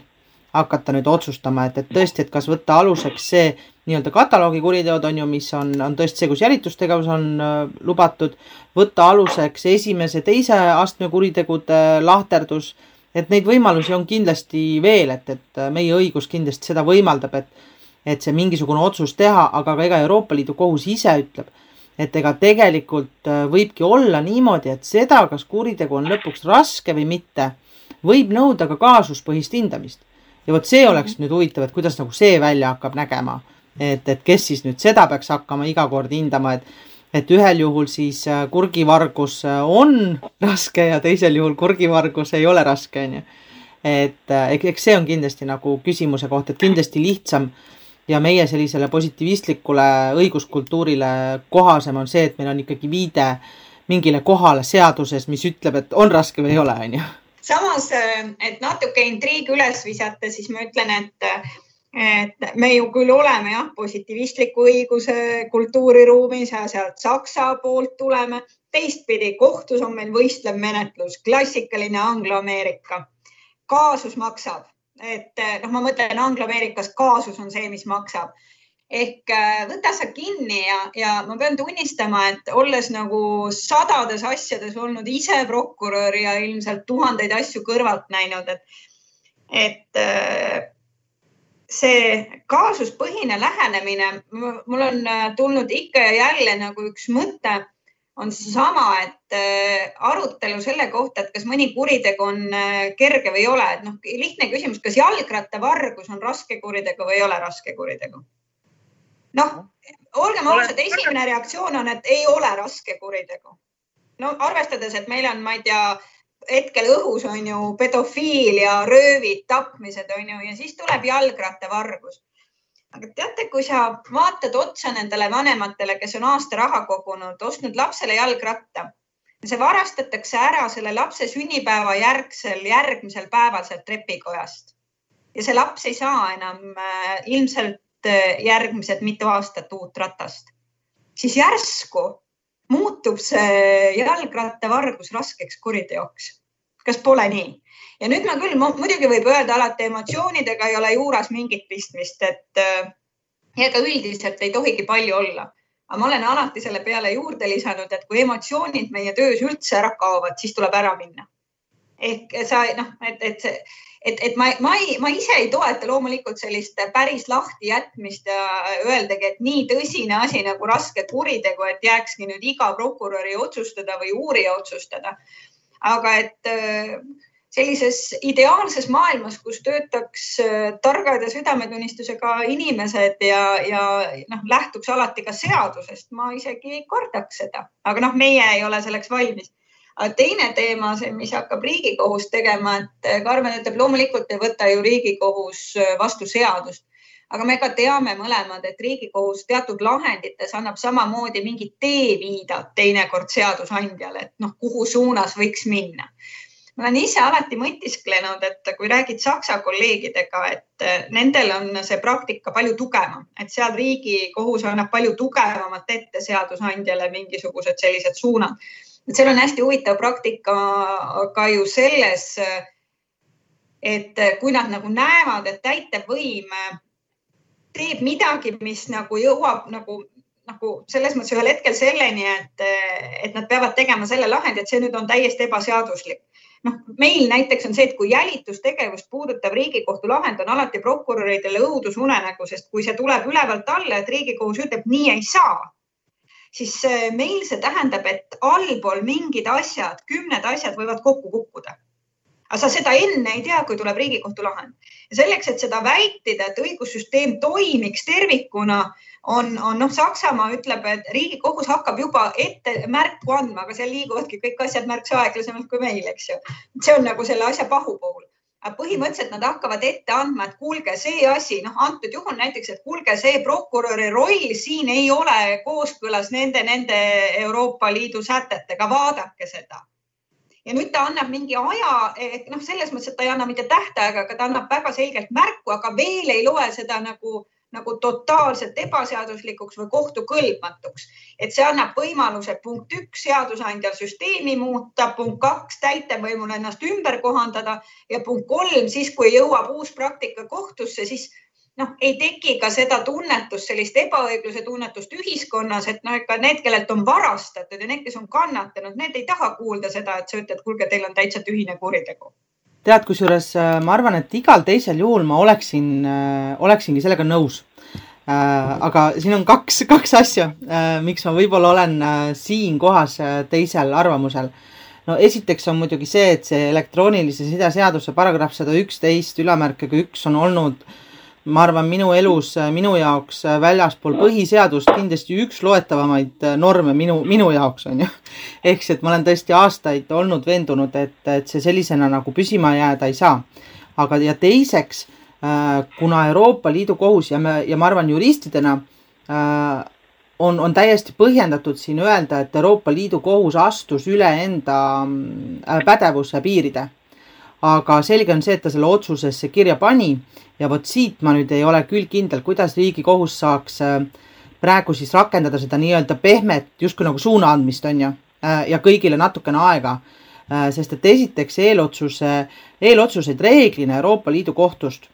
hakata nüüd otsustama, et, et tõesti, et kas võtta aluseks see nii-öelda kataloogi kuriteod on ju, mis on, on tõesti see, kus jälitustegevus on äh, lubatud, võtta aluseks esimese, teise astme kuritegude lahterdus, et neid võimalusi on kindlasti veel, et, et meie õigus kindlasti seda võimaldab, et et see mingisugune otsus teha, aga ka ega Euroopa Liidu kohus ise ütleb, et ega tegelikult äh, võibki olla niimoodi, et seda, kas kuritegu on lõpuks raske või mitte, võib nõuda ka kaasuspõhist hindamist ja vot see oleks mhm. nüüd huvitav, et kuidas nagu see välja hakkab nägema. et, et kes siis nüüd seda peaks hakkama iga kord hindama, et, et ühel juhul siis äh, kurgivargus äh, on raske ja teisel juhul kurgivargus ei ole raske, on ju. et äh, eks see on kindlasti nagu küsimuse koht, et kindlasti lihtsam ja meie sellisele positiivistlikule õiguskultuurile kohasem on see, et meil on ikkagi viide mingile kohale seaduses, mis ütleb, et on raske või ei ole, on ju samas, äh, et natuke intriigi üles visata, siis ma ütlen, et, et me ju küll oleme jah, positiivistliku õiguse kultuuriruumis ja sealt Saksa poolt tuleme. teistpidi kohtus on meil võistlev menetlus, klassikaline Anglo-Ameerika. kaasus maksab, et noh, ma mõtlen Anglo-Ameerikas kaasus on see, mis maksab. Ehk äh, võta sa kinni ja, ja ma pean tunnistama, et olles nagu sadades asjades olnud ise prokurör ja ilmselt tuhandeid asju kõrvalt näinud, et, et äh, see kaasuspõhine lähenemine, mul on tulnud ikka ja jälle nagu üks mõte, on seesama, et arutelu selle kohta, et kas mõni kuritegu on kerge või ei ole, et noh, lihtne küsimus, kas jalgrattavargus on raske kuritegu või ei ole raske kuritegu noh, olgem ausad, esimene reaktsioon on, et ei ole raske kuritegu. no arvestades, et meil on, ma ei tea, hetkel õhus on ju pedofiilia, röövid, tapmised on ju ja siis tuleb jalgrattavargus. Aga teate, kui sa vaatad otsa nendele vanematele, kes on aasta raha kogunud, ostnud lapsele jalgratta, see varastatakse ära selle lapse sünnipäeva järgsel, järgmisel päeval sealt trepikojast ja see laps ei saa enam äh, ilmselt Eh, järgmised mitu aastat uut ratast, siis järsku muutub see jalgrattavargus raskeks kuriteoks. Kas pole nii? ja nüüd ma küll, muidugi võib öelda alati emotsioonidega ei ole juuras mingit pistmist, et eh, ega üldiselt ei tohigi palju olla. aga ma olen alati selle peale juurde lisanud, et kui emotsioonid meie töös üldse ära kaovad, siis tuleb ära minna. ehk sa noh, et, et see et, et ma, ma ei, ma ise ei toeta loomulikult sellist päris lahti jätmist ja öeldagi, et nii tõsine asi nagu raske kuritegu, et jääkski nüüd iga prokuröri otsustada või uurija otsustada. Aga et äh, sellises ideaalses maailmas, kus töötaks äh, targad ja südametunnistusega inimesed ja, ja noh, lähtuks alati ka seadusest, ma isegi ei kordaks seda, aga noh, meie ei ole selleks valmis. Aga teine teema, see, mis hakkab Riigikohus tegema, et eh, Karmen ütleb, loomulikult ei võta ju Riigikohus vastu seadust, aga me ka teame mõlemad, et Riigikohus teatud lahendites annab samamoodi mingit teeviidet teinekord seadusandjale, et noh, kuhu suunas võiks minna ma olen ise alati mõtisklenud, et kui räägid Saksa kolleegidega, et eh, nendel on see praktika palju tugevam, et seal riigikohus annab palju tugevamalt ette seadusandjale mingisugused sellised suunad. et seal on hästi huvitav praktika ka ju selles, et kui nad nagu näevad, et täitevvõim teeb midagi, mis nagu jõuab nagu nagu selles mõttes ühel hetkel selleni, et, et nad peavad tegema selle lahendi, et see nüüd on täiesti ebaseaduslik noh, meil näiteks on see, et kui jälitustegevust puudutav Riigikohtu lahend on alati prokuröridele õudusunenägu, sest kui see tuleb ülevalt alla, et Riigikohus ütleb, nii ei saa, siis äh, meil see tähendab, et allpool mingid asjad, kümned asjad võivad kokku kukkuda. Aga sa seda enne ei tea, kui tuleb Riigikohtu lahend ja selleks, et seda vältida, et õigussüsteem toimiks tervikuna on, on noh, Saksamaa ütleb, et Riigikohus hakkab juba ette märku andma, aga seal liiguvadki kõik asjad märksa aeglasemalt kui meil, eks ju. see on nagu selle asja pahupool aga põhimõtteliselt nad hakkavad ette andma, et kuulge, see asi, noh, antud juhul näiteks, et kuulge, see prokuröri roll siin ei ole kooskõlas nende, nende Euroopa Liidu sätetega, vaadake seda. Ja nüüd ta annab mingi aja, noh, selles mõttes, et ta ei anna mitte tähtaega, aga ta annab väga selgelt märku, aga veel ei loe seda nagu nagu totaalselt ebaseaduslikuks või kohtukõlbmatuks. et see annab võimaluse punkt üks, seadusandjal süsteemi muuta, punkt kaks, täitevvõimul ennast ümber kohandada ja punkt kolm, siis kui jõuab uus praktika kohtusse, siis noh, ei teki ka seda tunnetust, sellist ebaõigluse tunnetust ühiskonnas, et noh, ikka need, kellelt on varastatud ja need, kes on kannatanud, need ei taha kuulda seda, et sa ütled, kuulge, teil on täitsa tühine kuritegu tead, kusjuures äh, ma arvan, et igal teisel juhul ma oleksin, äh, oleksingi sellega nõus. Äh, aga siin on kaks, kaks asja, miks ma võib-olla olen siin kohas teisel arvamusel. no esiteks on muidugi see, et see elektroonilise side seaduse paragrahv sada üksteist ülemärkega üks on olnud äh, ma arvan, minu elus, minu jaoks väljaspool põhiseadust kindlasti üks loetavamaid norme minu, minu jaoks on ju. (laughs) ehk siis, et ma olen tõesti aastaid olnud veendunud, et, et see sellisena nagu püsima jääda ei saa. aga, ja teiseks, äh, kuna Euroopa Liidu kohus ja me, ja ma arvan, juristidena äh, on, on täiesti põhjendatud siin öelda, et Euroopa Liidu kohus astus üle enda äh, pädevuse piiride aga selge on see, et ta selle otsusesse kirja pani ja vot siit ma nüüd ei ole küll kindel, kuidas Riigikohus saaks äh, praegu siis rakendada seda nii-öelda pehmet justkui nagu suuna andmist, on ju, äh, ja kõigile natukene aega. Äh, sest et esiteks eelotsuse, eelotsuseid reeglina Euroopa Liidu kohtust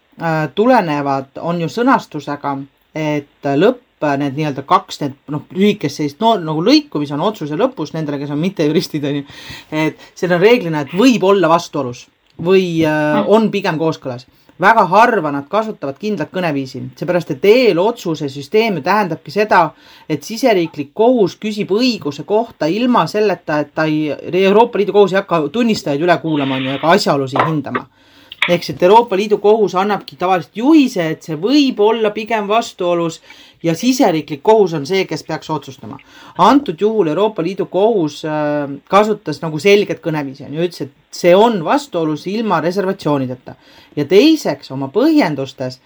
tulenevad, on ju sõnastusega, et lõpp need nii-öelda kaks need noh, lühikest sellist no nagu lõiku, mis on otsuse lõpus nendele, kes on mittejuristid on ju. et see on reeglina, et võib olla vastuolus või äh, on pigem kooskõlas. Väga harva nad kasutavad kindlat kõneviisi, seepärast et eelotsuse süsteem ju tähendabki seda, et siseriiklik kohus küsib õiguse kohta ilma selleta, et ta ei, Euroopa Liidu kohus ei hakka tunnistajaid üle kuulama, on ju, ega asjaolusid hindama. Ehk siis, et Euroopa Liidu kohus annabki tavaliselt juhise, et see võib olla pigem vastuolus ja siseriiklik kohus on see, kes peaks otsustama. antud juhul Euroopa Liidu kohus äh, kasutas nagu selget kõneviisi on ju, ütles, et see on vastuolus ilma reservatsioonideta. ja teiseks oma põhjendustes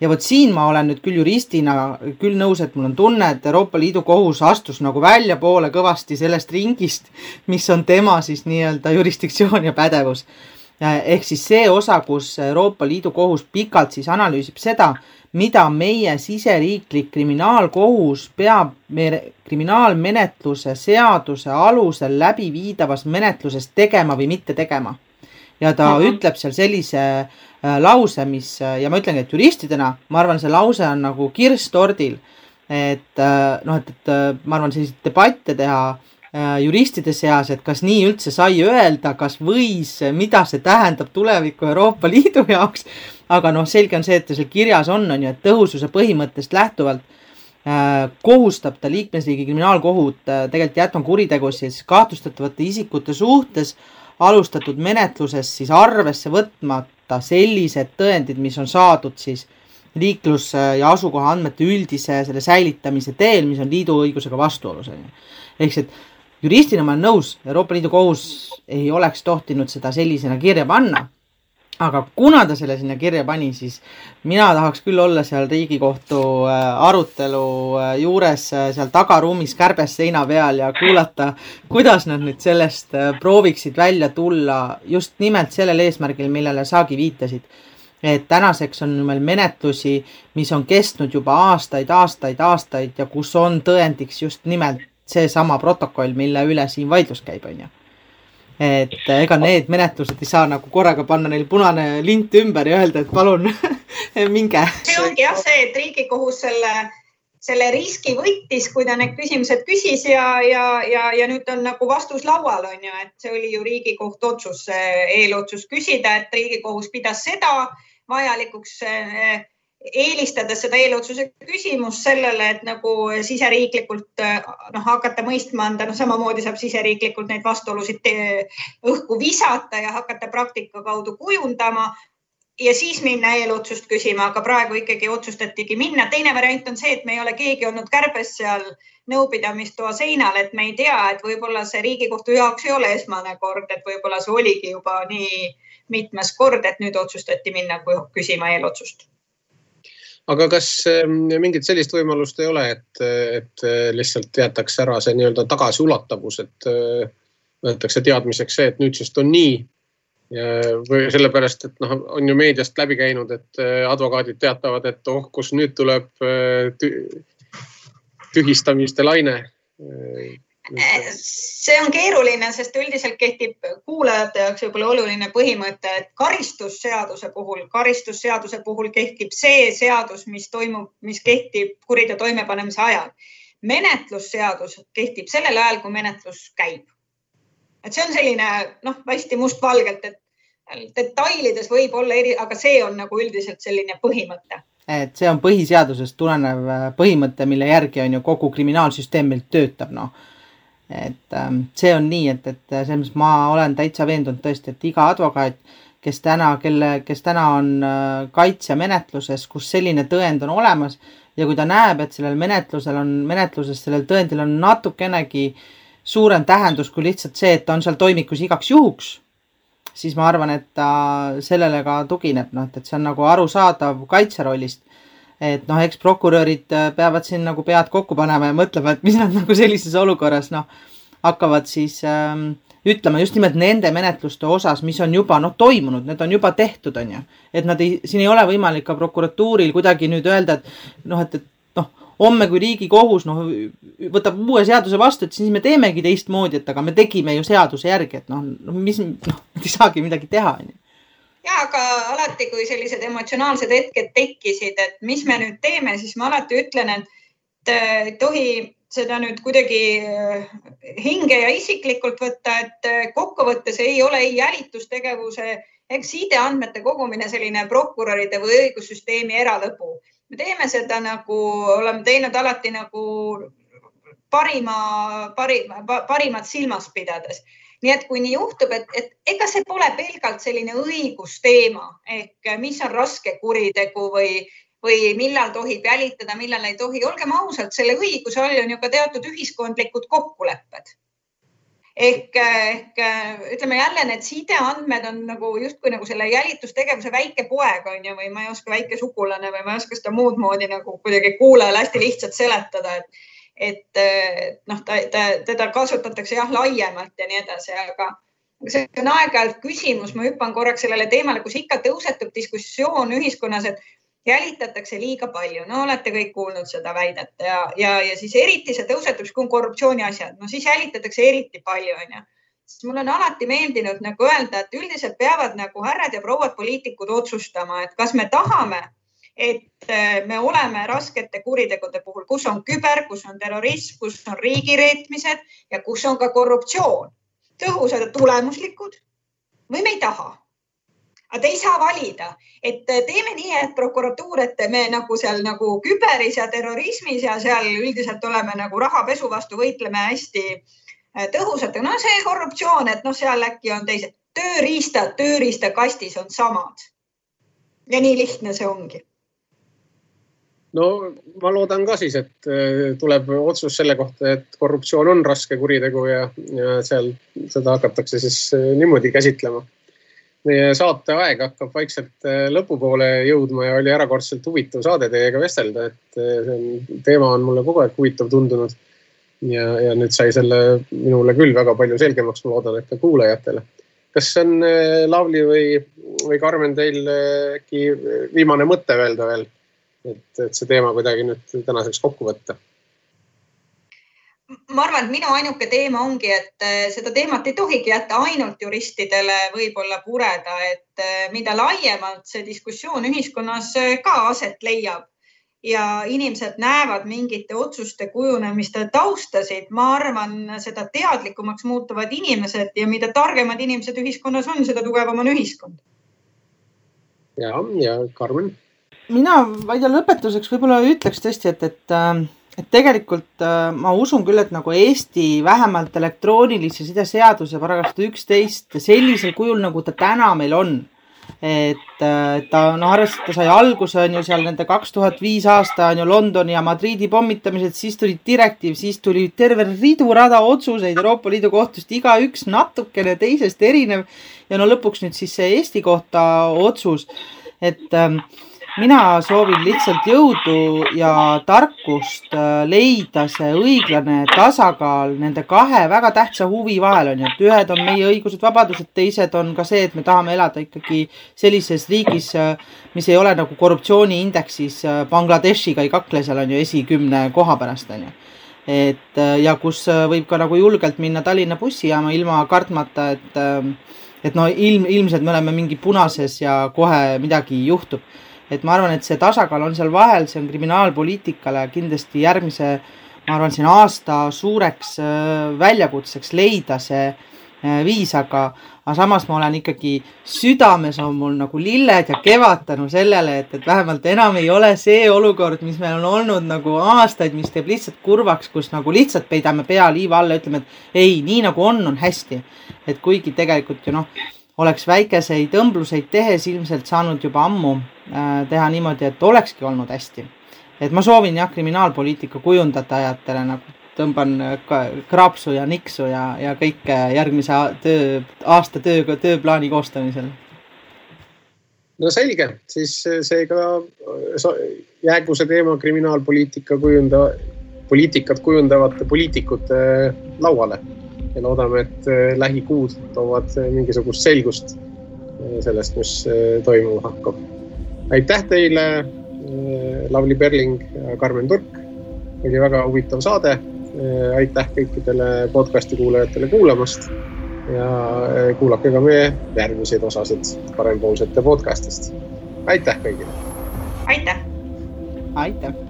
ja vot siin ma olen nüüd küll juristina küll nõus, et mul on tunne, et Euroopa Liidu kohus astus nagu väljapoole kõvasti sellest ringist, mis on tema siis nii-öelda jurisdiktsioon ja pädevus. ehk siis see osa, kus Euroopa Liidu kohus pikalt siis analüüsib seda, mida meie siseriiklik kriminaalkohus peab kriminaalmenetluse seaduse alusel läbiviidavas menetluses tegema või mitte tegema. ja ta mm -hmm. ütleb seal sellise äh, lause, mis äh, ja ma ütlengi, et juristidena ma arvan, see lause on nagu kirss tordil. et äh, noh, et, et ma arvan, selliseid debatte teha juristide seas, et kas nii üldse sai öelda, kas võis, mida see tähendab tuleviku Euroopa Liidu jaoks aga noh, selge on see, et seal kirjas on, on ju, et tõhususe põhimõttest lähtuvalt äh, kohustab ta liikmesriigi kriminaalkohut äh, tegelikult jätma kuritegusid siis kahtlustatavate isikute suhtes alustatud menetluses siis arvesse võtmata sellised tõendid, mis on saadud siis liiklus- ja asukoha andmete üldise selle säilitamise teel, mis on liidu õigusega vastuolus, on ju. ehk siis, et juristina ma olen nõus, Euroopa Liidu kohus ei oleks tohtinud seda sellisena kirja panna aga kuna ta selle sinna kirja pani, siis mina tahaks küll olla seal Riigikohtu äh, arutelu äh, juures seal tagaruumis kärbes seina peal ja kuulata, kuidas nad nüüd sellest prooviksid välja tulla just nimelt sellel eesmärgil, millele sagi viitasid et tänaseks on meil menetlusi, mis on kestnud juba aastaid, aastaid, aastaid ja kus on tõendiks just nimelt seesama protokoll, mille üle siin vaidlus käib, on ju. Et ega need menetlused ei saa nagu korraga panna neil punane lint ümber ja öelda, et palun (laughs) minge. see ongi jah see, et Riigikohus selle, selle riski võttis, kui ta need küsimused küsis ja, ja, ja, ja nüüd on nagu vastus laual, on ju, et see oli ju Riigikohtu otsus, eelotsus küsida, et Riigikohus pidas seda vajalikuks eh, eelistades seda eelotsuse küsimust sellele, et nagu siseriiklikult eh, noh, hakata mõistma anda, noh, samamoodi saab siseriiklikult neid vastuolusid õhku visata ja hakata praktika kaudu kujundama ja siis minna eelotsust küsima, aga praegu ikkagi otsustatigi minna. teine variant on see, et me ei ole keegi olnud kärbes seal nõupidamistoa seinal, et me ei tea, et võib-olla see Riigikohtu jaoks ei ole esmane kord, et võib-olla see oligi juba nii mitmes kord, et nüüd otsustati minna küsima eelotsust. Aga kas ähm, mingit sellist võimalust ei ole, et, et äh, lihtsalt jäetakse ära see nii-öelda tagasiulatavus, et äh, võetakse teadmiseks see, et nüüdsest on nii? Või sellepärast, et noh, on ju meediast läbi käinud, et äh, advokaadid teatavad, et oh, kus nüüd tuleb tühistamiste laine see on keeruline, sest üldiselt kehtib kuulajate jaoks võib-olla oluline põhimõte, et karistusseaduse puhul, karistusseaduse puhul kehtib see seadus, mis toimub, mis kehtib kuriteo toimepanemise ajal. menetlusseadus kehtib sellel ajal, kui menetlus käib. et see on selline noh, hästi mustvalgelt, et detailides võib olla eri, aga see on nagu üldiselt selline põhimõte et see on põhiseadusest tulenev põhimõte, mille järgi on ju kogu kriminaalsüsteem meil töötab, noh et ähm, see on nii, et, et selles mõttes ma olen täitsa veendunud tõesti, et iga advokaat, kes täna, kelle, kes täna on äh, kaitsemenetluses, kus selline tõend on olemas ja kui ta näeb, et sellel menetlusel on, menetluses sellel tõendil on natukenegi suurem tähendus kui lihtsalt see, et ta on seal toimikus igaks juhuks, siis ma arvan, et ta sellele ka tugineb, noh, et, et see on nagu arusaadav kaitse rollist et noh, eks prokurörid äh, peavad siin nagu pead kokku panema ja mõtlema, et mis nad (laughs) nagu sellises olukorras noh, hakkavad siis ähm, ütlema just nimelt nende menetluste osas, mis on juba noh, toimunud, need on juba tehtud, on ju. et nad ei, siin ei ole võimalik ka prokuratuuril kuidagi nüüd öelda, et noh, et, et noh, homme, kui Riigikohus noh, võtab uue seaduse vastu, et siis me teemegi teistmoodi, et aga me tegime ju seaduse järgi, et noh, mis noh, (laughs) ei saagi midagi teha, on ju ja aga alati, kui sellised emotsionaalsed hetked tekkisid, et mis me nüüd teeme, siis ma alati ütlen, et ei tohi seda nüüd kuidagi äh, hinge ja isiklikult võtta, et äh, kokkuvõttes ei ole ei jälitustegevuse ega sideandmete kogumine selline prokuröride või õigussüsteemi eralõbu. me teeme seda nagu oleme teinud alati nagu parima, parima, parimat silmas pidades nii et kui nii juhtub, et, et ega see pole pelgalt selline õigusteema ehk mis on raske kuritegu või, või millal tohib jälitada, millal ei tohi. olgem ausad, selle õiguse all on ju ka teatud ühiskondlikud kokkulepped. ehk, ehk ütleme jälle need sideandmed on nagu justkui nagu selle jälitustegevuse väike poeg on ju, või ma ei oska, väike sugulane või ma ei oska seda muud moodi nagu kuidagi kuulajale hästi lihtsalt seletada, et et noh, ta, ta, teda kasutatakse jah, laiemalt ja nii edasi, aga see on aeg-ajalt küsimus, ma hüppan korraks sellele teemale, kus ikka tõusetub diskussioon ühiskonnas, et jälitatakse liiga palju. no olete kõik kuulnud seda väidet ja, ja, ja siis eriti see tõusetub, kui on korruptsiooni asjad, no siis jälitatakse eriti palju, onju. sest mulle on alati meeldinud nagu öelda, et üldiselt peavad nagu härrad ja prouad poliitikud otsustama, et kas me tahame et äh, me oleme raskete kuritegude puhul, kus on küber, kus on terrorism, kus on riigireetmised ja kus on ka korruptsioon, tõhusad ja tulemuslikud või me ei taha. aga te ei saa valida, et äh, teeme nii, et prokuratuur, et me nagu seal nagu küberis ja terrorismis ja seal üldiselt oleme nagu rahapesu vastu võitleme hästi äh, tõhusalt. no see korruptsioon, et noh, seal äkki on teised tööriistad tööriistakastis on samad. ja nii lihtne see ongi no ma loodan ka siis, et äh, tuleb otsus selle kohta, et korruptsioon on raske kuritegu ja, ja seal seda hakatakse siis äh, niimoodi käsitlema. meie saate aeg hakkab vaikselt äh, lõpupoole jõudma ja oli erakordselt huvitav saade teiega vestelda, et see on, teema on mulle kogu aeg huvitav tundunud. ja, ja nüüd sai selle minule küll väga palju selgemaks, ma loodan, et ka kuulajatele. kas on Lavly või, või Karmen teil äkki viimane mõte öelda veel, et, et see teema kuidagi nüüd tänaseks kokku võtta? ma arvan, et minu ainuke teema ongi, et äh, seda teemat ei tohigi jätta ainult juristidele võib-olla pureda, et äh, mida laiemalt see diskussioon ühiskonnas äh, ka aset leiab ja inimesed näevad mingite otsuste kujunemiste taustasid, ma arvan, seda teadlikumaks muutuvad inimesed ja mida targemad inimesed ühiskonnas on, seda tugevam on ühiskond. ja, ja Karmen? Mina, ma ei tea, lõpetuseks võib-olla ütleks tõesti, et, et äh, et tegelikult äh, ma usun küll, et nagu Eesti vähemalt elektroonilise side seaduse paragrahv sada üksteist sellisel kujul, nagu ta täna meil on, et äh, ta noh, arvestades, ta sai alguse on ju seal nende kaks tuhat viis aasta on ju Londoni ja Madridi pommitamised, siis tuli direktiiv, siis tuli terve ridu-rada otsuseid Euroopa Liidu kohtust, igaüks natukene teisest erinev. Ja no lõpuks nüüd siis see Eesti kohta otsus, et äh, mina soovin lihtsalt jõudu ja tarkust äh, leida see õiglane tasakaal nende kahe väga tähtsa huvi vahel on ju, et ühed on meie õigused, vabadused, teised on ka see, et me tahame elada ikkagi sellises riigis, äh, mis ei ole nagu korruptsiooniindeksis äh, Bangladeshiga ei kakle seal on ju esikümne koha pärast on ju. Et ja kus võib ka nagu julgelt minna Tallinna bussijaama ilma kartmata, et, et no ilm, ilmselt me oleme mingi punases ja kohe midagi juhtub et ma arvan, et see tasakaal on seal vahel, see on kriminaalpoliitikale kindlasti järgmise, ma arvan, siin aasta suureks äh, väljakutseks leida see äh, viis, aga, aga samas ma olen ikkagi, südames on mul nagu lilled ja kevad tänu sellele, et, et vähemalt enam ei ole see olukord, mis meil on olnud nagu aastaid, mis teeb lihtsalt kurvaks, kus nagu lihtsalt peidame pea liiva alla, ütleme, et ei, nii nagu on, on hästi. et kuigi tegelikult ju noh, oleks väikeseid õmbluseid tehes ilmselt saanud juba ammu Äh, teha niimoodi, et olekski olnud hästi. et ma soovin jah, kriminaalpoliitika kujundajatele nagu tõmban kraapsu ja niksu ja, ja kõike järgmise töö, aasta töö, tööplaani koostamisel. no selge, siis seega jäägu see teema kriminaalpoliitika kujunda, poliitikat kujundavate poliitikute lauale ja loodame, et lähikuud toovad mingisugust selgust sellest, mis toimuma hakkab aitäh teile, äh, Lavly Perling ja Karmen Turk. oli väga huvitav saade. Äh, aitäh kõikidele podcast'i kuulajatele kuulamast ja äh, kuulake ka meie järgmiseid osasid parempoolsete podcast'ist. aitäh kõigile. aitäh. aitäh